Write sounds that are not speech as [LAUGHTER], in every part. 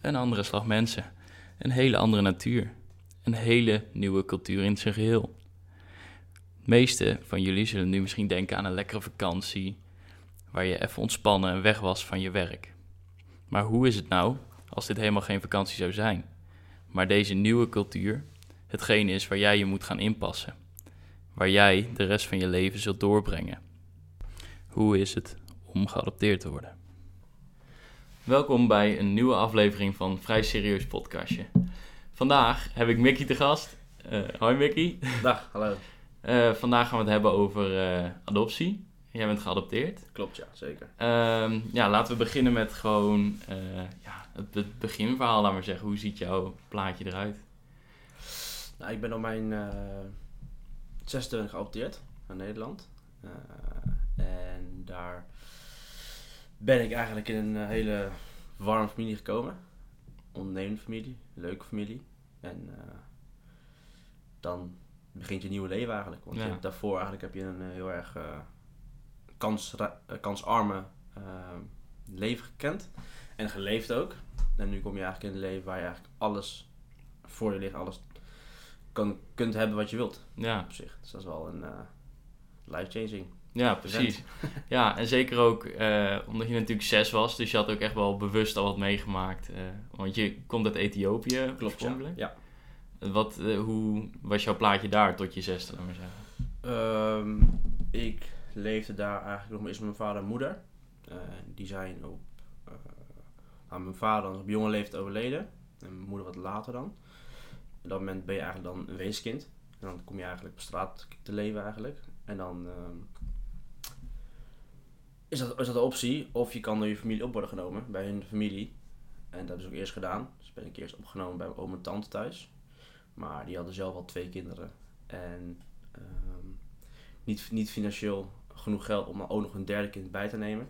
een andere slag mensen, een hele andere natuur, een hele nieuwe cultuur in zijn geheel. De meeste van jullie zullen nu misschien denken aan een lekkere vakantie, waar je even ontspannen en weg was van je werk. Maar hoe is het nou als dit helemaal geen vakantie zou zijn, maar deze nieuwe cultuur hetgene is waar jij je moet gaan inpassen, waar jij de rest van je leven zult doorbrengen? Hoe is het om geadopteerd te worden? Welkom bij een nieuwe aflevering van Vrij Serieus Podcastje. Vandaag heb ik Mickey te gast. Eh, hoi Mickey. Dag, hallo. [LAUGHS] Eh, vandaag gaan we het hebben over eh, adoptie. Jij bent geadopteerd. Klopt, ja, zeker. Ehm, ja, laten we beginnen met gewoon ja, het, het, beginverhaal, laat maar zeggen. Hoe ziet jouw plaatje eruit? Nou, ik ben op mijn zesde geadopteerd naar Nederland. en daar ben ik eigenlijk in een hele warme familie gekomen. Ondernemende familie, leuke familie. En uh, dan begint je nieuwe leven eigenlijk. Want je, daarvoor eigenlijk heb je een eh, heel erg uh, kans, kansarme leven gekend. En geleefd ook. En nu kom je eigenlijk in een leven waar je eigenlijk alles voor je ligt. Alles kan, kunt hebben wat je wilt. Ja. Op zich. Dus dat is wel een life-changing ja, precies. [LAUGHS] ja, en zeker ook uh, omdat je natuurlijk zes was, dus je had ook echt wel bewust al wat meegemaakt. Uh, want je komt uit Ethiopië Klopt, ja. ja. Wat, uh, hoe was jouw plaatje daar tot je zesde, laat maar zeggen? Um, ik leefde daar eigenlijk nog eens met mijn vader en moeder. die zijn op... Nou, mijn vader op jonge leeftijd overleden. En mijn moeder wat later dan. Op dat moment ben je eigenlijk dan een weeskind. En dan kom je eigenlijk op straat te leven eigenlijk. En dan... Uh, is dat, is dat de optie. Of je kan door je familie op worden genomen, bij hun familie. En dat heb ik ook eerst gedaan. Dus ben ik eerst opgenomen bij mijn oom en tante thuis. Maar die hadden zelf al twee kinderen. En ehm, niet, niet financieel genoeg geld om dan ook nog een derde kind bij te nemen.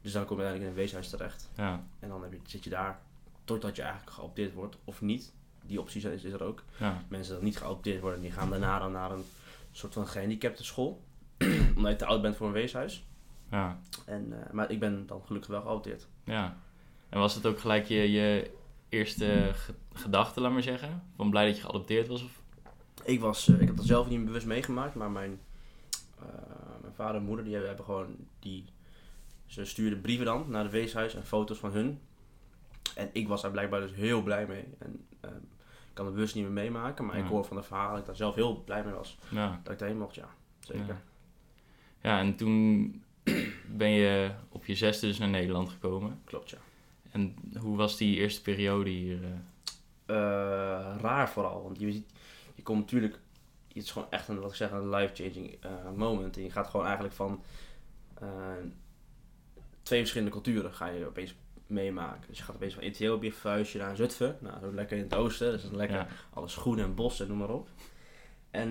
Dus dan kom je uiteindelijk in een weeshuis terecht. Ja. En dan heb je, zit je daar totdat je eigenlijk geadopteerd wordt of niet. Die optie is, is er ook. Ja. Mensen die niet geadopteerd worden, die gaan daarna dan naar een soort van gehandicapte school. [CLEARS THROAT] Omdat je te oud bent voor een weeshuis. Ja. En, uh, maar ik ben dan gelukkig wel geadopteerd. Ja. En was het ook gelijk je, je eerste gedachte, laat maar zeggen? Van blij dat je geadopteerd was? Of? Ik, was, uh, ik heb dat zelf niet bewust meegemaakt, maar mijn, uh, mijn vader en moeder die hebben gewoon die. Ze stuurden brieven dan naar het weeshuis en foto's van hun. En ik was daar blijkbaar dus heel blij mee. En uh, ik kan het bewust niet meer meemaken, maar ja. ik hoor van de verhalen dat ik daar zelf heel blij mee was. Ja. Dat ik daarheen mocht, ja. Zeker. Ja. ja, en toen ben je op je zesde dus naar Nederland gekomen. Klopt, ja. En hoe was die eerste periode hier? Uh? raar vooral, want je, je komt natuurlijk, het is gewoon echt een, wat ik zeg, een life-changing uh, moment. En je gaat gewoon eigenlijk van twee verschillende culturen ga je opeens meemaken. Dus je gaat opeens van Ethiopië verhuisje naar Zutphen. Nou, zo lekker in het oosten, dus dat is lekker alles groen en bos en noem maar op. En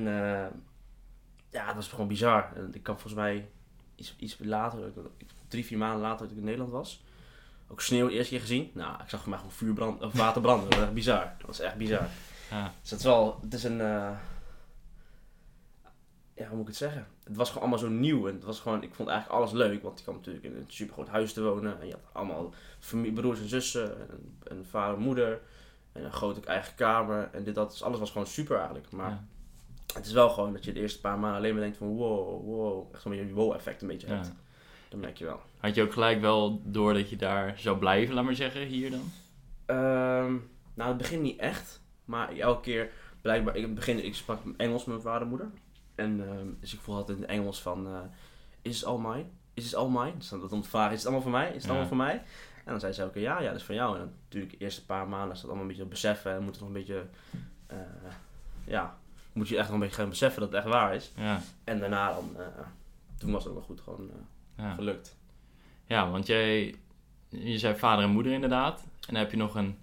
ja, dat is gewoon bizar. Ik kan volgens mij iets, iets later, drie, vier maanden later dat ik in Nederland was. Ook sneeuw eerste keer gezien. Nou, ik zag voor mij gewoon vuurbrand, of water branden. Dat was echt bizar. Dat was echt bizar. Ja. Dus het is wel, het is een, uh, ja, hoe moet ik het zeggen? Het was gewoon allemaal zo nieuw. En het was gewoon, ik vond eigenlijk alles leuk. Want ik kwam natuurlijk in een super groot huis te wonen. En je had allemaal familie, broers en zussen. En, en vader en moeder. En een grote eigen kamer. En dit, dat. Dus alles was gewoon super eigenlijk. Maar het is wel gewoon dat je de eerste paar maanden alleen maar denkt van wow, wow. Echt zo'n wow-effect een beetje hebt. Dat merk je wel. Had je ook gelijk wel door dat je daar zou blijven, laat maar zeggen, hier dan? Um, nou, het begin niet echt. Maar elke keer, blijkbaar, ik, begin, ik sprak Engels met mijn vader en moeder. En um, dus ik voelde altijd in het Engels van, uh, is het all mine? Is het all mine? Dus dan om te vragen, is het allemaal voor mij? Is het allemaal voor mij? En dan zei ze elke keer, ja, ja, dat is van jou. En dan, natuurlijk, de eerste paar maanden is dat allemaal een beetje beseffen. En moet het nog een beetje, uh, ja, moet je echt wel een beetje gaan beseffen dat het echt waar is. Ja. En daarna dan, uh, toen was het ook wel goed gewoon uh, ja. gelukt. Ja, want jij, je zei vader en moeder inderdaad. En dan heb je nog een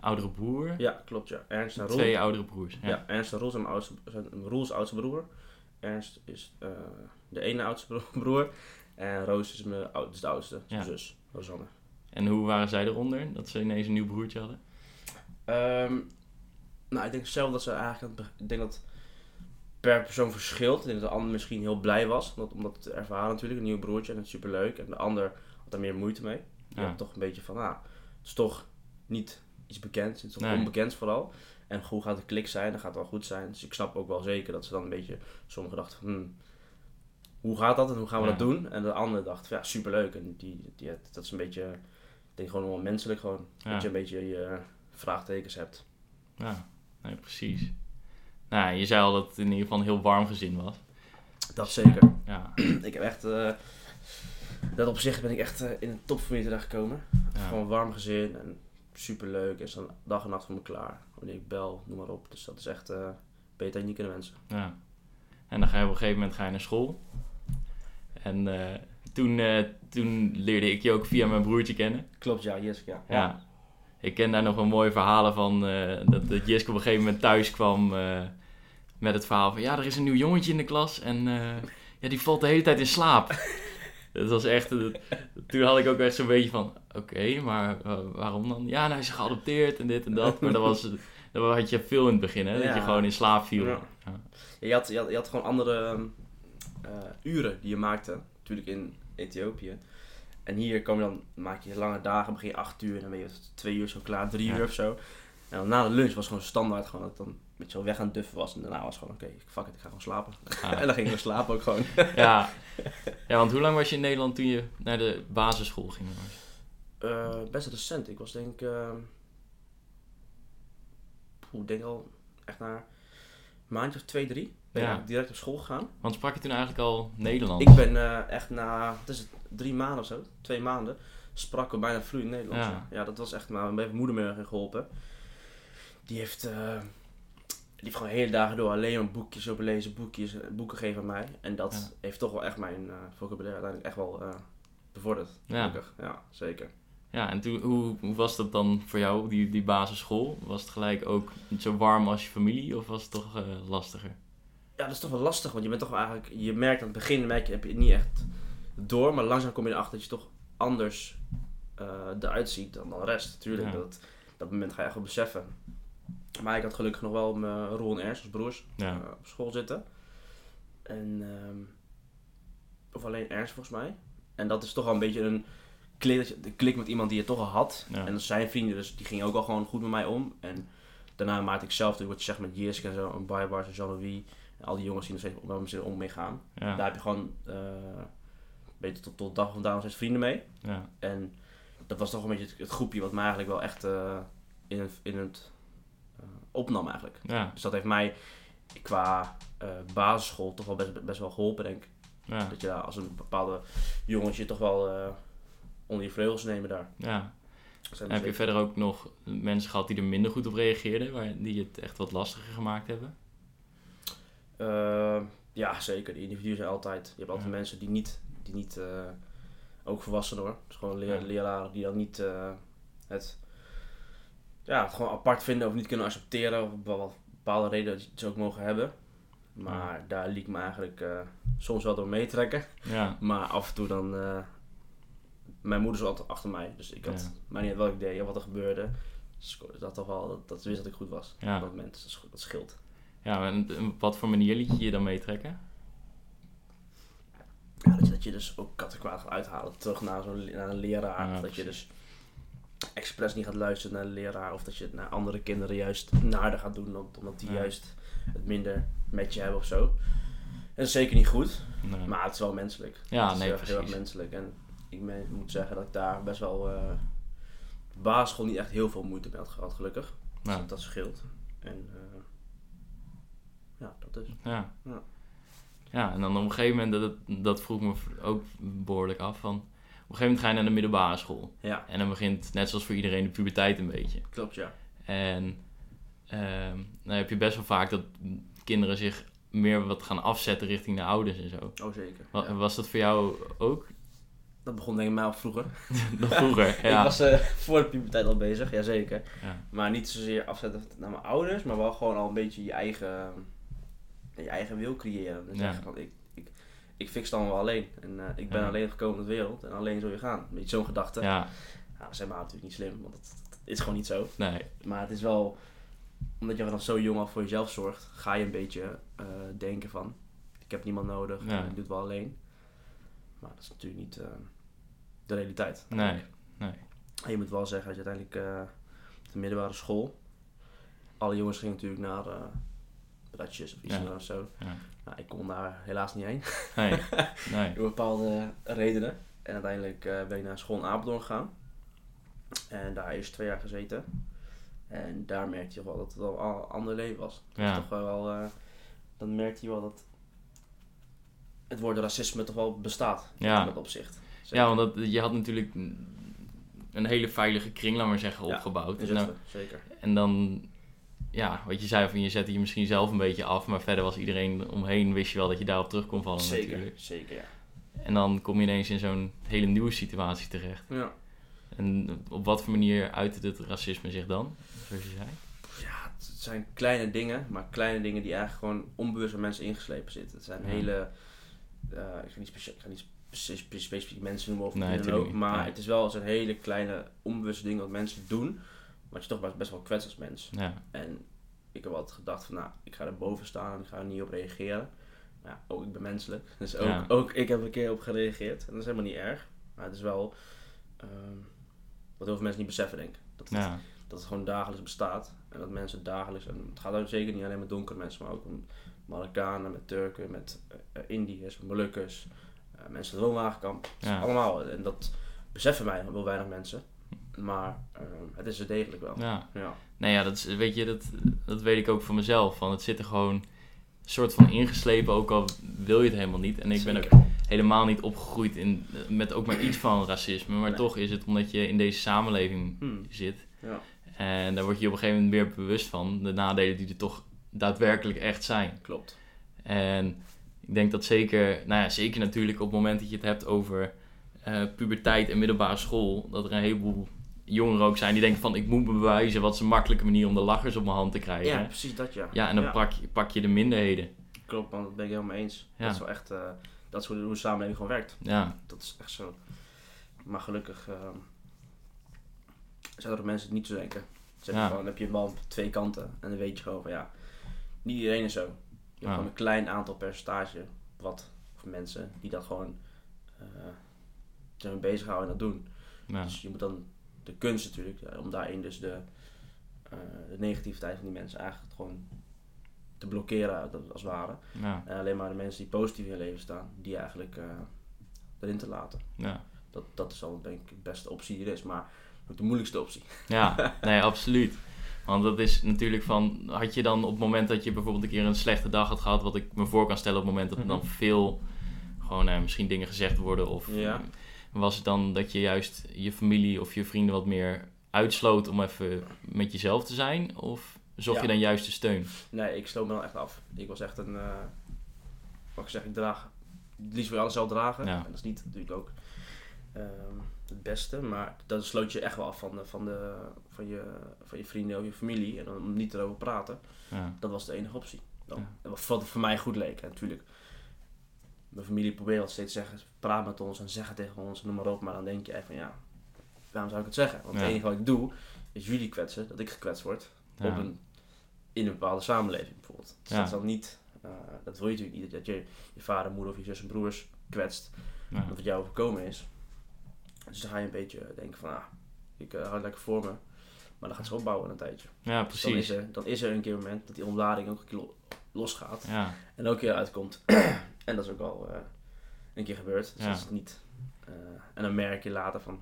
oudere broer. Ja, klopt ja. Ernst en Roel. Twee oudere broers. Ja, ja Ernst en Roel zijn, oudste, zijn Roels oudste broer. Ernst is uh, de ene oudste [LAUGHS] broer. En Roos is, mijn, is de oudste, zus, Rosanne. En hoe waren zij eronder, dat ze ineens een nieuw broertje hadden? Um, nou, ik denk zelf dat ze eigenlijk... Ik denk dat per persoon verschilt. Ik denk dat de ander misschien heel blij was, omdat, omdat het ervaren natuurlijk, een nieuw broertje en het is superleuk. En de ander had daar meer moeite mee. Je ja. had toch een beetje van, ah, het is toch niet iets bekends, iets Nee. onbekends vooral. En hoe gaat de klik zijn, dan gaat het wel goed zijn. Dus ik snap ook wel zeker dat ze dan een beetje, sommigen dachten van, hmm, hoe gaat dat en hoe gaan we Ja. dat doen? En de andere dacht van, ja, superleuk. En die, die, dat is een beetje, ik denk gewoon wel menselijk gewoon. Ja. Dat je een beetje je vraagtekens hebt. Ja, nee, precies. Nou, je zei al dat het in ieder geval een heel warm gezin was. Dat zeker. Ja, ik heb echt, eh, dat op zich ben ik echt eh, in een topfamilie terechtgekomen. ja. Gewoon een warm gezin en superleuk. En dan dag en nacht voor me klaar. Wanneer ik bel, noem maar op. Dus dat is echt eh, beter dan niet kunnen wensen. ja. En dan ga je op een gegeven moment ga je naar school. En toen, toen leerde ik je ook via mijn broertje kennen. Klopt, ja, Jisk, ja. Ja. Ik ken daar nog wel mooie verhalen van. eh, dat, dat Jiske op een gegeven moment thuis kwam eh, met het verhaal van... Ja, er is een nieuw jongetje in de klas en eh, ja, die valt de hele tijd in slaap. [LAUGHS] dat was echt... toen had ik ook echt zo'n beetje van... Oké, maar waarom dan? Ja, nou, hij is geadopteerd en dit en dat. Maar dat was... Dat had je veel in het begin, hè? Dat je gewoon in slaap viel. Ja. Je, had, je, had, je had gewoon andere eh, uren die je maakte. Natuurlijk in Ethiopië. En hier kom je dan, maak je lange dagen, begin je acht uur en dan ben je twee uur zo klaar, drie Ja. uur of zo. En dan na de lunch was gewoon standaard gewoon dat dan een beetje zo weg aan het duffen was. En daarna was gewoon, oké, fuck it, ik ga gewoon slapen. Ja. [LAUGHS] en dan ging ik slapen ook gewoon. [LAUGHS] Ja. ja, want hoe lang was je in Nederland toen je naar de basisschool ging? Eh, best recent. Ik was denk ik... ik denk al echt na een maandje of twee, drie. Ben Ja. ik direct op school gegaan. Want sprak je toen eigenlijk al Nederlands? Ik ben eh, echt na, wat is het, drie maanden of zo, twee maanden, sprak ik bijna vloeiend Nederlands. Ja. Ja. dat was echt, maar mijn moeder me geholpen. Die heeft, eh, die heeft gewoon hele dagen door alleen maar boekjes open lezen, boekjes, eh, boeken geven aan mij. En dat Ja. heeft toch wel echt mijn eh vocabulaire uiteindelijk echt wel eh, bevorderd. Ja. Ja, zeker. Ja, en toen, hoe, hoe was dat dan voor jou, die, die basisschool? Was het gelijk ook zo warm als je familie of was het toch lastiger? Ja, dat is toch wel lastig, want je bent toch wel eigenlijk, je merkt aan het begin, merk je, heb je niet echt door, maar langzaam kom je erachter dat je toch anders eh, eruit ziet dan de rest. Tuurlijk, Ja. dat, dat moment ga je echt wel beseffen. Maar ik had gelukkig nog wel mijn Roel en Ernst als broers Ja, eh, op school zitten. En, ehm, of alleen Ernst volgens mij. En dat is toch wel een beetje een klik, dat je- de klik met iemand die je toch al had. Ja. En zijn vrienden, dus die gingen ook al gewoon goed met mij om. En daarna maakte ik zelf natuurlijk wat je zegt met Jisk en zo, en Baybars en Jean-Louis. En al die jongens die nog steeds zin om mee gaan. Daar heb je gewoon, beter tot, tot dag van vandaag nog steeds vrienden mee. ja, En dat was toch een beetje het, het groepje wat mij eigenlijk wel echt eh, in het, in het eh, opnam eigenlijk. ja, Dus dat heeft mij qua eh, basisschool toch wel best, best wel geholpen, denk ik. ja, Dat je daar als een bepaalde jongens je toch wel onder je vleugels nemen daar. ja. Zijn En heb je verder ook nog mensen gehad die er minder goed op reageerden, waar, die het echt wat lastiger gemaakt hebben? Ja, zeker. De individuen zijn altijd. Je hebt altijd Ja. mensen die niet, die niet eh, ook volwassen hoor. Dus gewoon leer, Ja. leraren die dan niet eh, het, ja, het gewoon apart vinden of niet kunnen accepteren. Of bepaalde redenen dat ze ook mogen hebben. Maar daar liet ik me eigenlijk eh, soms wel door meetrekken. Ja, Maar af en toe dan. mijn moeder zat altijd achter mij. Dus ik had. Ja. Maar niet wat ik deed of wat er gebeurde. Dus dat toch wel. Dat, dat wist dat ik goed was. Ja. Op dat moment. Dus dat, sch- dat scheelt. ja en, en op wat voor manier liet je je dan meetrekken? Je, dus ook kat en kwaad gaat uithalen. Terug naar, zo'n, naar een leraar. Ja, dat je dus expres niet gaat luisteren naar de leraar. Of dat je het naar andere kinderen juist naarder gaat doen. Omdat die Ja. juist het minder met je hebben of zo. En dat is zeker niet goed. Nee. Maar het is wel menselijk. Ja, het is nee, heel, heel erg menselijk. En ik ben- moet zeggen dat ik daar best wel eh basisschool niet echt heel veel moeite mee had gehad, gelukkig. Dus Ja. dat scheelt. En eh, ja, dat is. Ja. Ja. Ja, en dan op een gegeven moment, dat, dat vroeg me ook behoorlijk af, van... Op een gegeven moment ga je naar de middelbare school. Ja, En dan begint, net zoals voor iedereen, de puberteit een beetje. klopt ja. En ehm dan heb je best wel vaak dat kinderen zich meer wat gaan afzetten richting de ouders en zo. Oh zeker. Wa- Ja. Was dat voor jou ook? Dat begon denk ik mij al vroeger. [LAUGHS] Nog vroeger, [LAUGHS] ja. Ik was eh, voor de puberteit al bezig, jazeker. ja. Maar niet zozeer afzetten naar mijn ouders, maar wel gewoon al een beetje je eigen, je eigen wil creëren. Dus Ja. van, ik, ik, ik fix het allemaal wel alleen. En eh, ik ben Ja. alleen gekomen in de wereld en alleen zul je gaan. Beetje zo'n gedachte. Ja, dat zijn maar natuurlijk niet slim, want dat, dat is gewoon niet zo. nee. Maar het is wel, omdat je dan zo jong al voor jezelf zorgt, ga je een beetje eh, denken van, ik heb niemand nodig, Ja. ik doe het wel alleen. Maar dat is natuurlijk niet eh, de realiteit. Nee, nee. En je moet wel zeggen dat je uiteindelijk, de middelbare school. Alle jongens gingen natuurlijk naar Bradjes of iets Ja. of zo. Ja. Nou, ik kon daar helaas niet heen. Nee, [LAUGHS] nee. Door bepaalde redenen. En uiteindelijk eh, ben ik naar school in Apeldoorn gegaan. En daar eerst twee jaar gezeten. En daar merkte je wel dat het wel een ander leven was. Ja. toch wel, eh, dan merkte je wel dat het woord racisme toch wel bestaat. Ja. In dat opzicht. Zeker. Ja, want dat, je had natuurlijk een hele veilige kring, laat maar zeggen, Ja, opgebouwd. In Nou, zeker. en dan, ja, wat je zei, van je zette je misschien zelf een beetje af, maar verder was iedereen omheen, wist je wel dat je daarop terug kon vallen Zeker, natuurlijk. zeker ja. En dan kom je ineens in zo'n hele nieuwe situatie terecht. Ja. En op wat voor manier uitte het racisme zich dan, zoals je zei? Ja, het zijn kleine dingen, maar kleine dingen die eigenlijk gewoon onbewust bij mensen ingeslepen zitten. Het zijn Ja. hele, eh, ik ga niet, ik ga specifiek mensen noemen of Nee, ook, maar het is wel zo'n hele kleine onbewuste dingen wat mensen doen, wat je toch best- best wel kwetst als mens. Ja, En ik heb altijd gedacht van, nou, ik ga er boven staan en ik ga er niet op reageren. Maar ja, ook ik ben menselijk, [LAUGHS] dus ook, Ja. ook ik heb een keer op gereageerd. En dat is helemaal niet erg, maar het is wel ehm, wat heel veel mensen niet beseffen, denk ik. Dat het ja, dat het gewoon dagelijks bestaat. En dat mensen dagelijks, en het gaat ook zeker niet alleen met donkere mensen, maar ook om Marokkanen, met Turken, met eh, eh, Indiërs, met Molukkers, eh, mensen van het woonwagenkamp. Allemaal. En dat beseffen mij wel weinig mensen. Maar eh, het is er degelijk wel. ja. Ja. Nou ja, dat, is, weet je, dat, dat weet ik ook van mezelf. Van, het zit er gewoon een soort van ingeslepen, ook al wil je het helemaal niet. En ik ben ook helemaal niet opgegroeid in, met ook maar iets van racisme. Maar Nee. toch is het omdat je in deze samenleving Hmm. zit. Ja. En daar word je op een gegeven moment weer bewust van. De nadelen die er toch daadwerkelijk echt zijn. Klopt. En ik denk dat zeker, nou ja, zeker natuurlijk op het moment dat je het hebt over eh, puberteit en middelbare school. Dat er een heleboel jongeren ook zijn die denken van ik moet me bewijzen. Wat is een makkelijke manier om de lachers op mijn hand te krijgen. Ja, precies dat ja. Ja, en dan Pak, je, pak je de minderheden. Klopt, man, dat ben ik helemaal mee eens. Ja. Dat is wel echt, eh, dat is hoe de, samenleving gewoon werkt. Ja, Dat is echt zo. Maar gelukkig ehm, zijn er ook mensen die het niet zo denken. Zeg Ja. je gewoon, dan heb je een bal op twee kanten en dan weet je gewoon van ja, niet iedereen is zo. Je hebt Ja. gewoon een klein aantal percentage wat voor mensen die dat gewoon eh zijn bezighouden en dat doen. ja, Dus je moet dan de kunst natuurlijk, ja, om daarin dus de, eh, de negativiteit van die mensen eigenlijk gewoon te blokkeren als het ware. ja, En alleen maar de mensen die positief in je leven staan, die eigenlijk eh, erin te laten. ja. Dat, dat is al denk ik de beste optie die er is, maar ook de moeilijkste optie. Ja, [LAUGHS] nee, absoluut. Want dat is natuurlijk van, had je dan op het moment dat je bijvoorbeeld een keer een slechte dag had gehad, wat ik me voor kan stellen op het moment dat er dan Mhm. veel, gewoon eh, misschien dingen gezegd worden, of Ja. Was het dan dat je juist je familie of je vrienden wat meer uitsloot om even met jezelf te zijn? Of zocht Ja. je dan juist de steun? Nee, ik sloot me dan echt af. Ik was echt een, eh wat ik zeg, ik draag, het liefst je alles zelf dragen. Ja. En dat is niet natuurlijk ook ehm, het beste, maar dan sloot je echt wel af van, de, van, de, van, je, van je vrienden of je familie. En dan om niet erover praten. Ja, Dat was de enige optie. Dan. Wat voor mij goed leek. Natuurlijk, familie probeert al steeds te zeggen, praat met ons en zeg het tegen ons, noem maar op. Maar dan denk je echt van ja, waarom zou ik het zeggen? Want Ja. het enige wat ik doe, is jullie kwetsen, dat ik gekwetst word. ja, Op een, in een bepaalde samenleving bijvoorbeeld. Dus Ja. dat is dan niet, eh, dat wil je natuurlijk niet, dat je je vader, moeder of je zus en broers kwetst. Of het jou overkomen is. Dus dan ga je een beetje denken van, ah, ik uh, hou het lekker voor me. Maar dan gaat ze opbouwen een tijdje. ja, Dus dan, precies. is er, dan is er een keer een moment dat die ontlading ook een keer lo- losgaat. Ja, En ook keer uitkomt. En dat is ook al eh, een keer gebeurd. Dus Ja. dat is niet... eh, en dan merk je later van...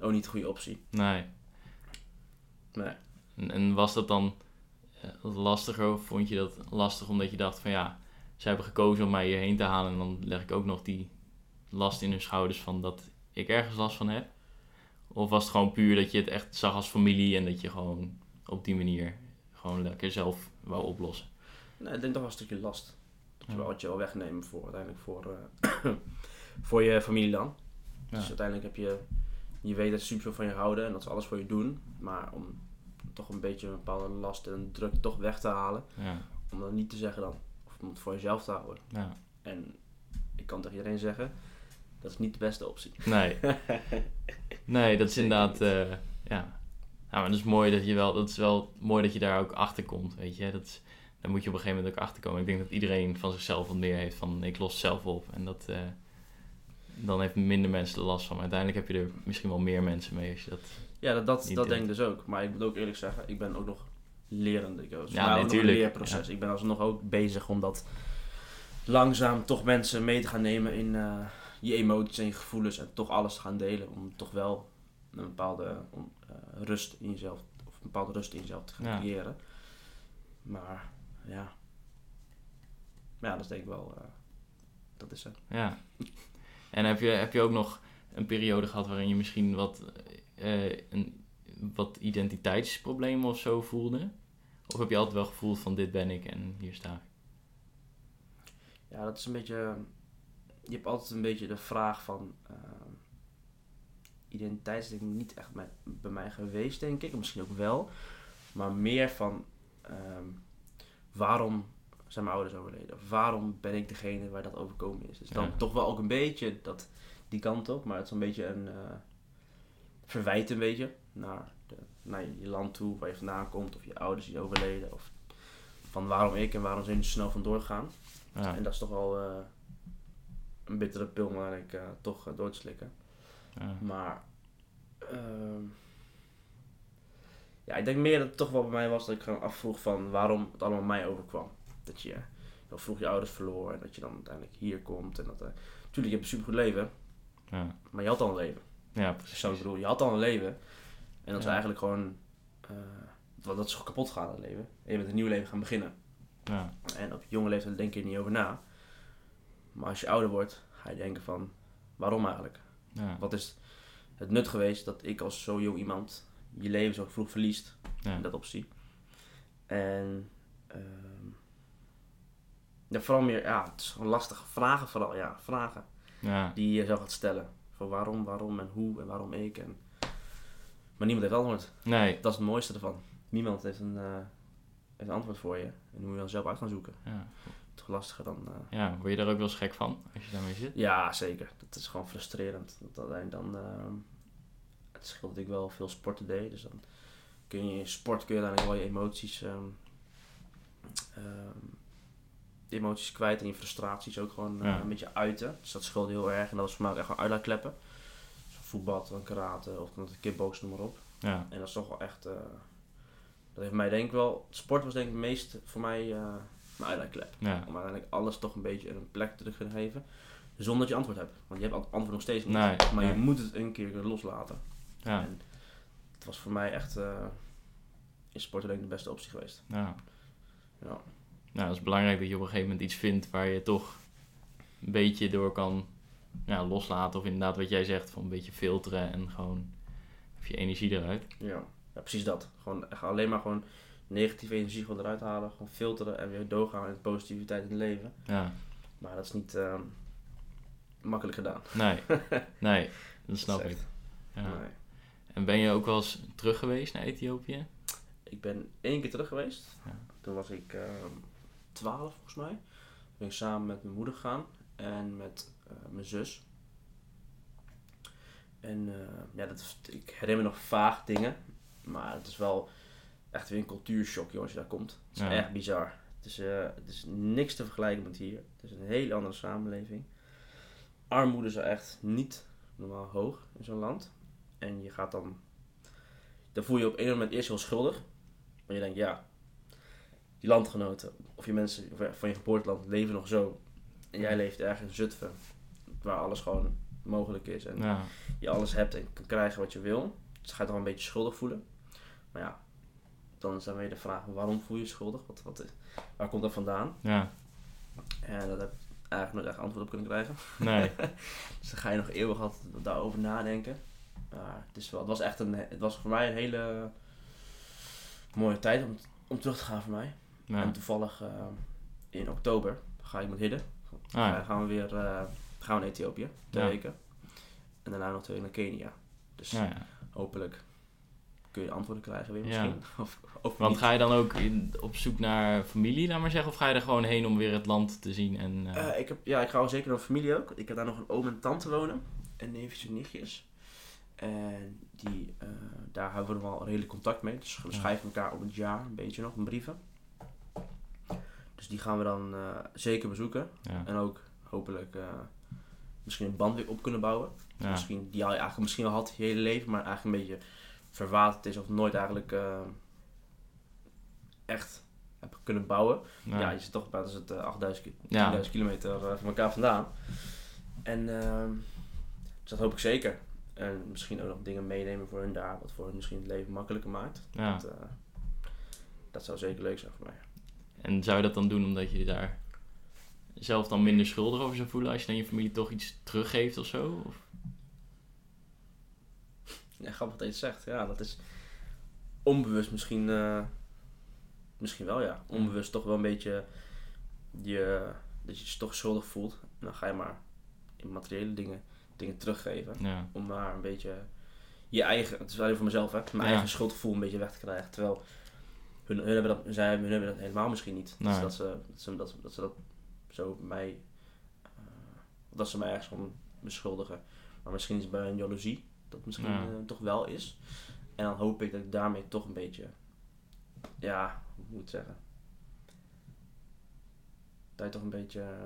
ook niet de goede optie. nee. Nee. En, en was dat dan eh, lastiger of vond je dat lastig omdat je dacht van ja, ze hebben gekozen om mij hierheen te halen en dan leg ik ook nog die last in hun schouders van dat ik ergens last van heb? Of was het gewoon puur dat je het echt zag als familie en dat je gewoon op die manier gewoon lekker zelf wou oplossen? nee, ik denk toch wel een stukje last. Dat je wel wat je wel wegnemen voor uiteindelijk voor, eh, [CLEARS THROAT] voor je familie dan. Dus uiteindelijk heb je... Je weet dat ze super van je houden en dat ze alles voor je doen. Maar om toch een beetje een bepaalde last en druk toch weg te halen. Ja, Om dat niet te zeggen dan. Of om het voor jezelf te houden. ja. En ik kan tegen iedereen zeggen... Dat is niet de beste optie. Nee. [LAUGHS] Nee, dat is inderdaad, eh, ja. Nou, maar dat is mooi dat je wel, dat is wel mooi dat je daar ook achter komt, weet je. Dat is, daar moet je op een gegeven moment ook achter komen. Ik denk dat iedereen van zichzelf wat meer heeft van, ik los zelf op. En dat, eh, dan heeft minder mensen er last van. Maar uiteindelijk heb je er misschien wel meer mensen mee als je dat Ja, dat, dat, dat denk ik dus ook. Maar ik moet ook eerlijk zeggen, ik ben ook nog lerende. Ik was Ja, een leerproces. Ik ben alsnog ook bezig om dat langzaam toch mensen mee te gaan nemen in eh, je emoties en je gevoelens. En toch alles te gaan delen. Om toch wel een bepaalde om, eh, rust in jezelf, of een bepaalde rust in jezelf te gaan Ja. creëren. Maar ja. Ja, dat is denk ik wel. eh, dat is het. Ja. [LAUGHS] En heb je, heb je ook nog een periode gehad waarin je misschien wat, eh, een, wat identiteitsproblemen of zo voelde? Of heb je altijd wel gevoeld van dit ben ik en hier sta ik? Ja, dat is een beetje. Je hebt altijd een beetje de vraag van. ehm identiteit is denk ik niet echt bij, bij mij geweest, denk ik. Misschien ook wel. Maar meer van. ehm, waarom zijn mijn ouders overleden? Of waarom ben ik degene waar dat overkomen is? Dus dan Ja. toch wel ook een beetje dat, die kant op. Maar het is een beetje een. eh, verwijt een beetje naar, de, naar je land toe, waar je vandaan komt. Of je ouders die overleden. Of van waarom ik en waarom zijn ze snel vandoor gaan. Ja. En dat is toch wel eh, een bittere pil om eigenlijk eh, toch door te slikken. Ja. Maar ehm, ja, ik denk meer dat het toch wel bij mij was dat ik gewoon afvroeg van waarom het allemaal mij overkwam. Dat je heel vroeg je ouders verloor en dat je dan uiteindelijk hier komt. En dat, eh natuurlijk, je hebt een supergoed leven, Ja. maar je had al een leven. ja, Zo precies. ik bedoel, je had al een leven. En dat is Ja. eigenlijk gewoon, eh, dat dat is gewoon kapot gegaan, dat leven. En je bent een nieuw leven gaan beginnen. Ja. En op jonge leeftijd denk je er niet over na. Maar als je ouder wordt, ga je denken van, waarom eigenlijk? Ja. Wat is het nut geweest dat ik als zo jong iemand je leven zo vroeg verliest? Ja. In dat optie. En ehm, ja, vooral meer, ja, het is gewoon lastige vragen vooral, ja, vragen Ja. die je zo gaat stellen. Voor waarom, waarom en hoe en waarom ik. En... Maar niemand heeft antwoord. Nee. Dat is het mooiste ervan. Niemand heeft een, eh, heeft een antwoord voor je. En hoe moet je dan zelf uit gaan zoeken. Ja. Toch lastiger dan... eh, ja, word je daar ook wel eens gek van als je daarmee zit? Ja, zeker. Dat is gewoon frustrerend. Dat alleen dan, ehm, het scheelt dat ik wel veel sporten deed. Dus dan kun je in sport kun je uiteindelijk wel je emoties, ehm, ehm, emoties kwijt en je frustraties ook gewoon eh, Ja. een beetje uiten. Dus dat scheelde heel erg. En dat was voor mij ook echt gewoon uitlaatkleppen. Dus voetbal, dan karate of dan kickbox, noem maar op. Ja. En dat is toch wel echt, eh, dat heeft mij denk ik wel, sport was denk ik het meest voor mij eh, mijn uitlaatklep. Ja. Om uiteindelijk alles toch een beetje een plek te kunnen geven. Zonder dat je antwoord hebt. Want je hebt het antwoord nog steeds niet. Nee, maar je moet het een keer loslaten. Ja. En het was voor mij echt eh in sport ik de beste optie geweest. Ja. Ja. Nou, het is belangrijk dat je op een gegeven moment iets vindt waar je toch een beetje door kan ja, loslaten. Of inderdaad wat jij zegt, van een beetje filteren en gewoon je energie eruit. Ja. ja, precies dat. Gewoon echt alleen maar gewoon negatieve energie gewoon eruit halen. Gewoon filteren en weer doorgaan in positiviteit in het leven. Ja, Maar dat is niet eh, makkelijk gedaan. nee, [LAUGHS] nee, dat snap Dat ik. Ja. Nee. En ben je ook wel eens terug geweest naar Ethiopië? Ik ben één keer terug geweest. Ja. Toen was ik ehm 12 volgens mij. Toen ben ik samen met mijn moeder gegaan en met eh, mijn zus. En eh, ja, dat, ik herinner me nog vaag dingen. Maar het is wel echt weer een cultuurshock joh, als je daar komt. Het is Ja. echt bizar. Het is, eh, het is niks te vergelijken met hier. Het is een hele andere samenleving. Armoede is echt niet normaal hoog in zo'n land. En je gaat dan... Dan voel je je op een moment eerst heel schuldig. Maar je denkt, ja, die landgenoten of je mensen van je geboorteland leven nog zo. En jij leeft ergens in Zutphen, waar alles gewoon mogelijk is. En Ja, je alles hebt en kan krijgen wat je wil. Dus ga je toch wel een beetje schuldig voelen. Maar ja, dan is dan weer de vraag, waarom voel je je schuldig? Wat, wat, waar komt dat vandaan? ja, En dat heb ik eigenlijk nooit echt antwoord op kunnen krijgen. nee, [LAUGHS] Dus dan ga je nog eeuwig altijd daarover nadenken. Maar het, is wel, het was echt een, het was voor mij een hele mooie tijd om, om terug te gaan voor mij. ja. En toevallig eh, in oktober ga ik met Hidde. Ah, ja. gaan we weer eh, gaan we naar Ethiopië, twee Ja. weken. En daarna nog twee weken naar Kenia. Dus hopelijk kun je antwoorden krijgen weer misschien. [LAUGHS] Of, of Want niet. ga je dan ook in, op zoek naar familie, laat maar zeggen? Of ga je er gewoon heen om weer het land te zien? En, Eh, ik heb, ja, ik ga wel zeker naar familie ook. Ik heb daar nog een oom en tante wonen. En neefjes en nichtjes. En die, eh, daar hebben we nog wel redelijk contact mee. Dus we Ja. schrijven elkaar op het jaar een beetje nog, een brieven. Dus die gaan we dan eh, zeker bezoeken. ja, En ook hopelijk eh, misschien een band weer op kunnen bouwen. ja, Misschien, die je eigenlijk misschien al had je hele leven, maar eigenlijk een beetje verwaterd is of nooit eigenlijk echt heb kunnen bouwen. Ja, je zit toch bij het uh, 8000, ki- Ja. 10.000 kilometer van elkaar vandaan. En ehm, dus dat hoop ik zeker. En misschien ook nog dingen meenemen voor hun daar, wat voor hun misschien het leven makkelijker maakt. Ja. Dat, eh, dat zou zeker leuk zijn voor mij. En zou je dat dan doen omdat je daar zelf dan minder schuldig over zou voelen als je dan je familie toch iets teruggeeft of zo? Of? Ja, grappig dat je zegt. Ja, dat is onbewust misschien, eh, misschien wel ja. Onbewust toch wel een beetje je, dat je je toch schuldig voelt. En dan ga je maar in materiële dingen, dingen teruggeven. Ja. Om maar een beetje je eigen, het is alleen voor mezelf hè, mijn Ja. eigen schuldgevoel een beetje weg te krijgen. Terwijl hun, hun, hebben, dat, zij, hun hebben dat helemaal misschien niet. Nee. Dus dat, ze, dat, ze, dat, ze- dat ze dat zo mij, eh, dat ze mij ergens van beschuldigen. Maar misschien is het bij een jaloezie, dat misschien Ja. eh, toch wel is. En dan hoop ik dat ik daarmee toch een beetje, ja, hoe moet ik zeggen? Dat je toch een beetje eh,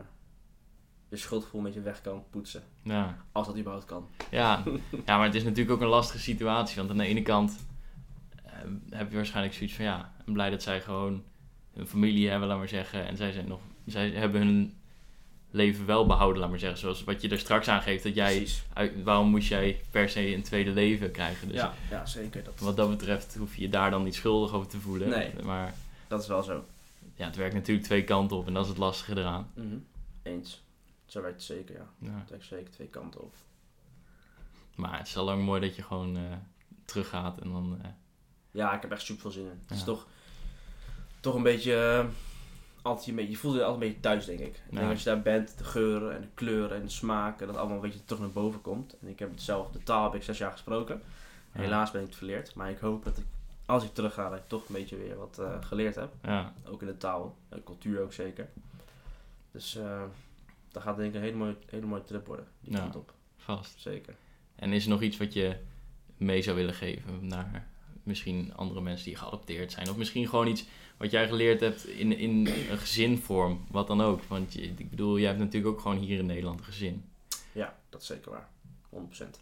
je schuldgevoel een beetje weg kan poetsen. Ja. Als dat überhaupt kan. Ja. [LAUGHS] ja, maar het is natuurlijk ook een lastige situatie. Want aan de ene kant eh, heb je waarschijnlijk zoiets van ja, ik ben blij dat zij gewoon een familie hebben, laat maar zeggen. En zij zijn nog, zij hebben hun leven wel behouden, laat maar zeggen. Zoals wat je er straks aangeeft, dat jij, uit- waarom moest jij per se een tweede leven krijgen? Dus ja, ja, zeker. Dat, wat dat betreft hoef je je daar dan niet schuldig over te voelen. Nee. Maar dat is wel zo. ja, het werkt natuurlijk twee kanten op en dat is het lastige eraan. Mhm. Eens. Zo werkt het zeker, ja. Ja. Het werkt zeker twee kanten op. Maar het is al lang mooi dat je gewoon eh, teruggaat en dan... eh, Ja, ik heb echt super veel zin in. Het is toch, toch een beetje, eh, altijd een beetje, je voelt je altijd een beetje thuis, denk ik. Ik Ja. denk als je daar bent, de geuren en de kleuren en de smaken, dat allemaal een beetje terug naar boven komt. En ik heb het zelf, de taal heb ik zes jaar gesproken. Helaas ben ik het verleerd, maar ik hoop dat ik, als ik terug ga, dat ik toch een beetje weer wat geleerd heb. ja, Ook in de taal, de cultuur ook zeker. Dus dat gaat denk ik een hele mooie, hele mooie trip worden, die Ja. kant op. vast. Zeker. En is er nog iets wat je mee zou willen geven naar misschien andere mensen die geadopteerd zijn? Of misschien gewoon iets wat jij geleerd hebt in, in een gezinvorm, wat dan ook. Want je, ik bedoel, jij hebt natuurlijk ook gewoon hier in Nederland een gezin. Ja, dat is zeker waar. 100%.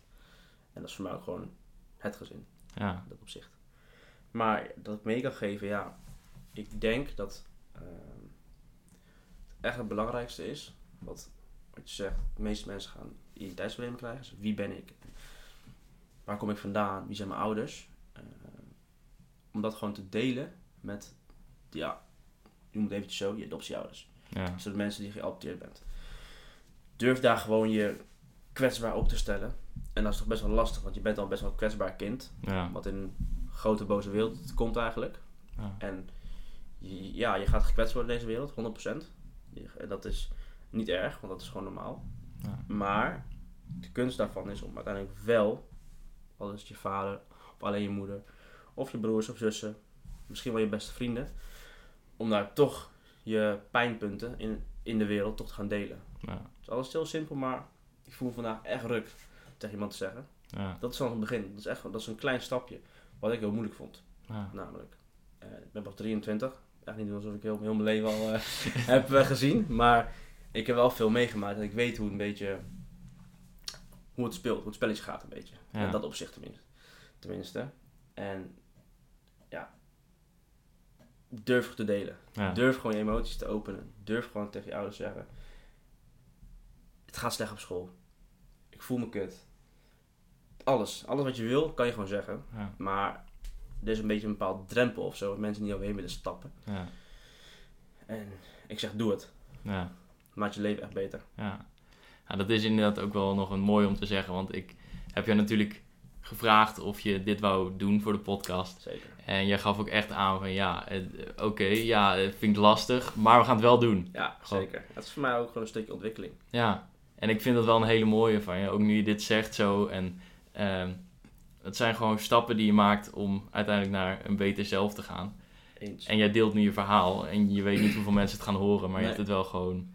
En dat is voor mij ook gewoon het gezin, Ja, in dat opzicht. Maar dat ik mee kan geven, ja. Ik denk dat ehm, het echt het belangrijkste is, wat, wat je zegt, de meeste mensen gaan identiteitsproblemen krijgen. Dus wie ben ik? Waar kom ik vandaan? Wie zijn mijn ouders? Ehm, om dat gewoon te delen met, ja, je moet eventjes zo, je adoptieouders. ja, Dus de mensen die geadopteerd bent. Durf daar gewoon je kwetsbaar op te stellen. En dat is toch best wel lastig, want je bent al best wel een kwetsbaar kind. ja, Wat in een grote boze wereld komt eigenlijk. ja, En ja, je gaat gekwetst worden in deze wereld, 100%. Je- En dat is niet erg, want dat is gewoon normaal. ja, Maar de kunst daarvan is om uiteindelijk wel, al is het je vader, of alleen je moeder, of je broers of zussen, misschien wel je beste vrienden, om daar toch je pijnpunten in, in de wereld toch te gaan delen. ja, Het is alles heel simpel, maar ik voel vandaag echt ruk tegen iemand te zeggen. ja, Dat is dan het begin. Dat is echt dat is een klein stapje, wat ik heel moeilijk vond, ja, namelijk. eh, ik ben pas 23, echt niet alsof ik heel, heel mijn leven al eh, [LAUGHS] heb eh, gezien, maar ik heb wel veel meegemaakt en ik weet hoe een beetje hoe het speelt, hoe het spelletje gaat een beetje. Ja. In dat opzicht tenminste. tenminste. En ja, durf te delen. ja, Durf gewoon je emoties te openen. Durf gewoon tegen je ouders te zeggen: Het gaat slecht op school. Ik voel me kut. Alles, alles wat je wil, kan je gewoon zeggen. ja, Maar er is een beetje een bepaald drempel of zo, mensen niet overheen willen stappen. ja, En ik zeg: Doe het. ja. Maakt je leven echt beter. Ja. ja, dat is inderdaad ook wel nog een mooi om te zeggen. Want ik heb jou natuurlijk gevraagd of je dit wou doen voor de podcast. Zeker. En jij gaf ook echt aan van ja, eh, oké, ja, vind ik lastig, maar we gaan het wel doen. Ja, Gewoon- zeker. Het is voor mij ook gewoon een stukje ontwikkeling. Ja, en ik vind dat wel een hele mooie van je, ook nu je dit zegt zo. En ehm, het zijn gewoon stappen die je maakt om uiteindelijk naar een beter zelf te gaan. Eens. En jij deelt nu je verhaal en je weet niet hoeveel mensen het gaan horen, maar je hebt het wel gewoon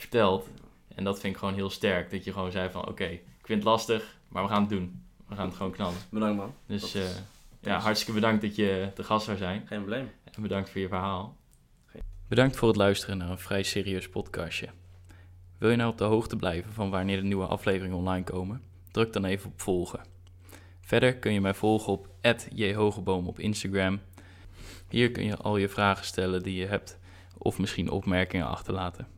verteld. En dat vind ik gewoon heel sterk, dat je gewoon zei van oké, ik vind het lastig, maar we gaan het doen. We gaan het gewoon knallen. Bedankt man. Dus eh, ja, hartstikke bedankt dat je te gast zou zijn. Geen probleem. En bedankt voor je verhaal. Bedankt voor het luisteren naar een vrij serieus podcastje. Wil je nou op de hoogte blijven van wanneer de nieuwe afleveringen online komen? Druk dan even op volgen. Verder kun je mij volgen op @jhogeboom op Instagram. Hier kun je al je vragen stellen die je hebt of misschien opmerkingen achterlaten.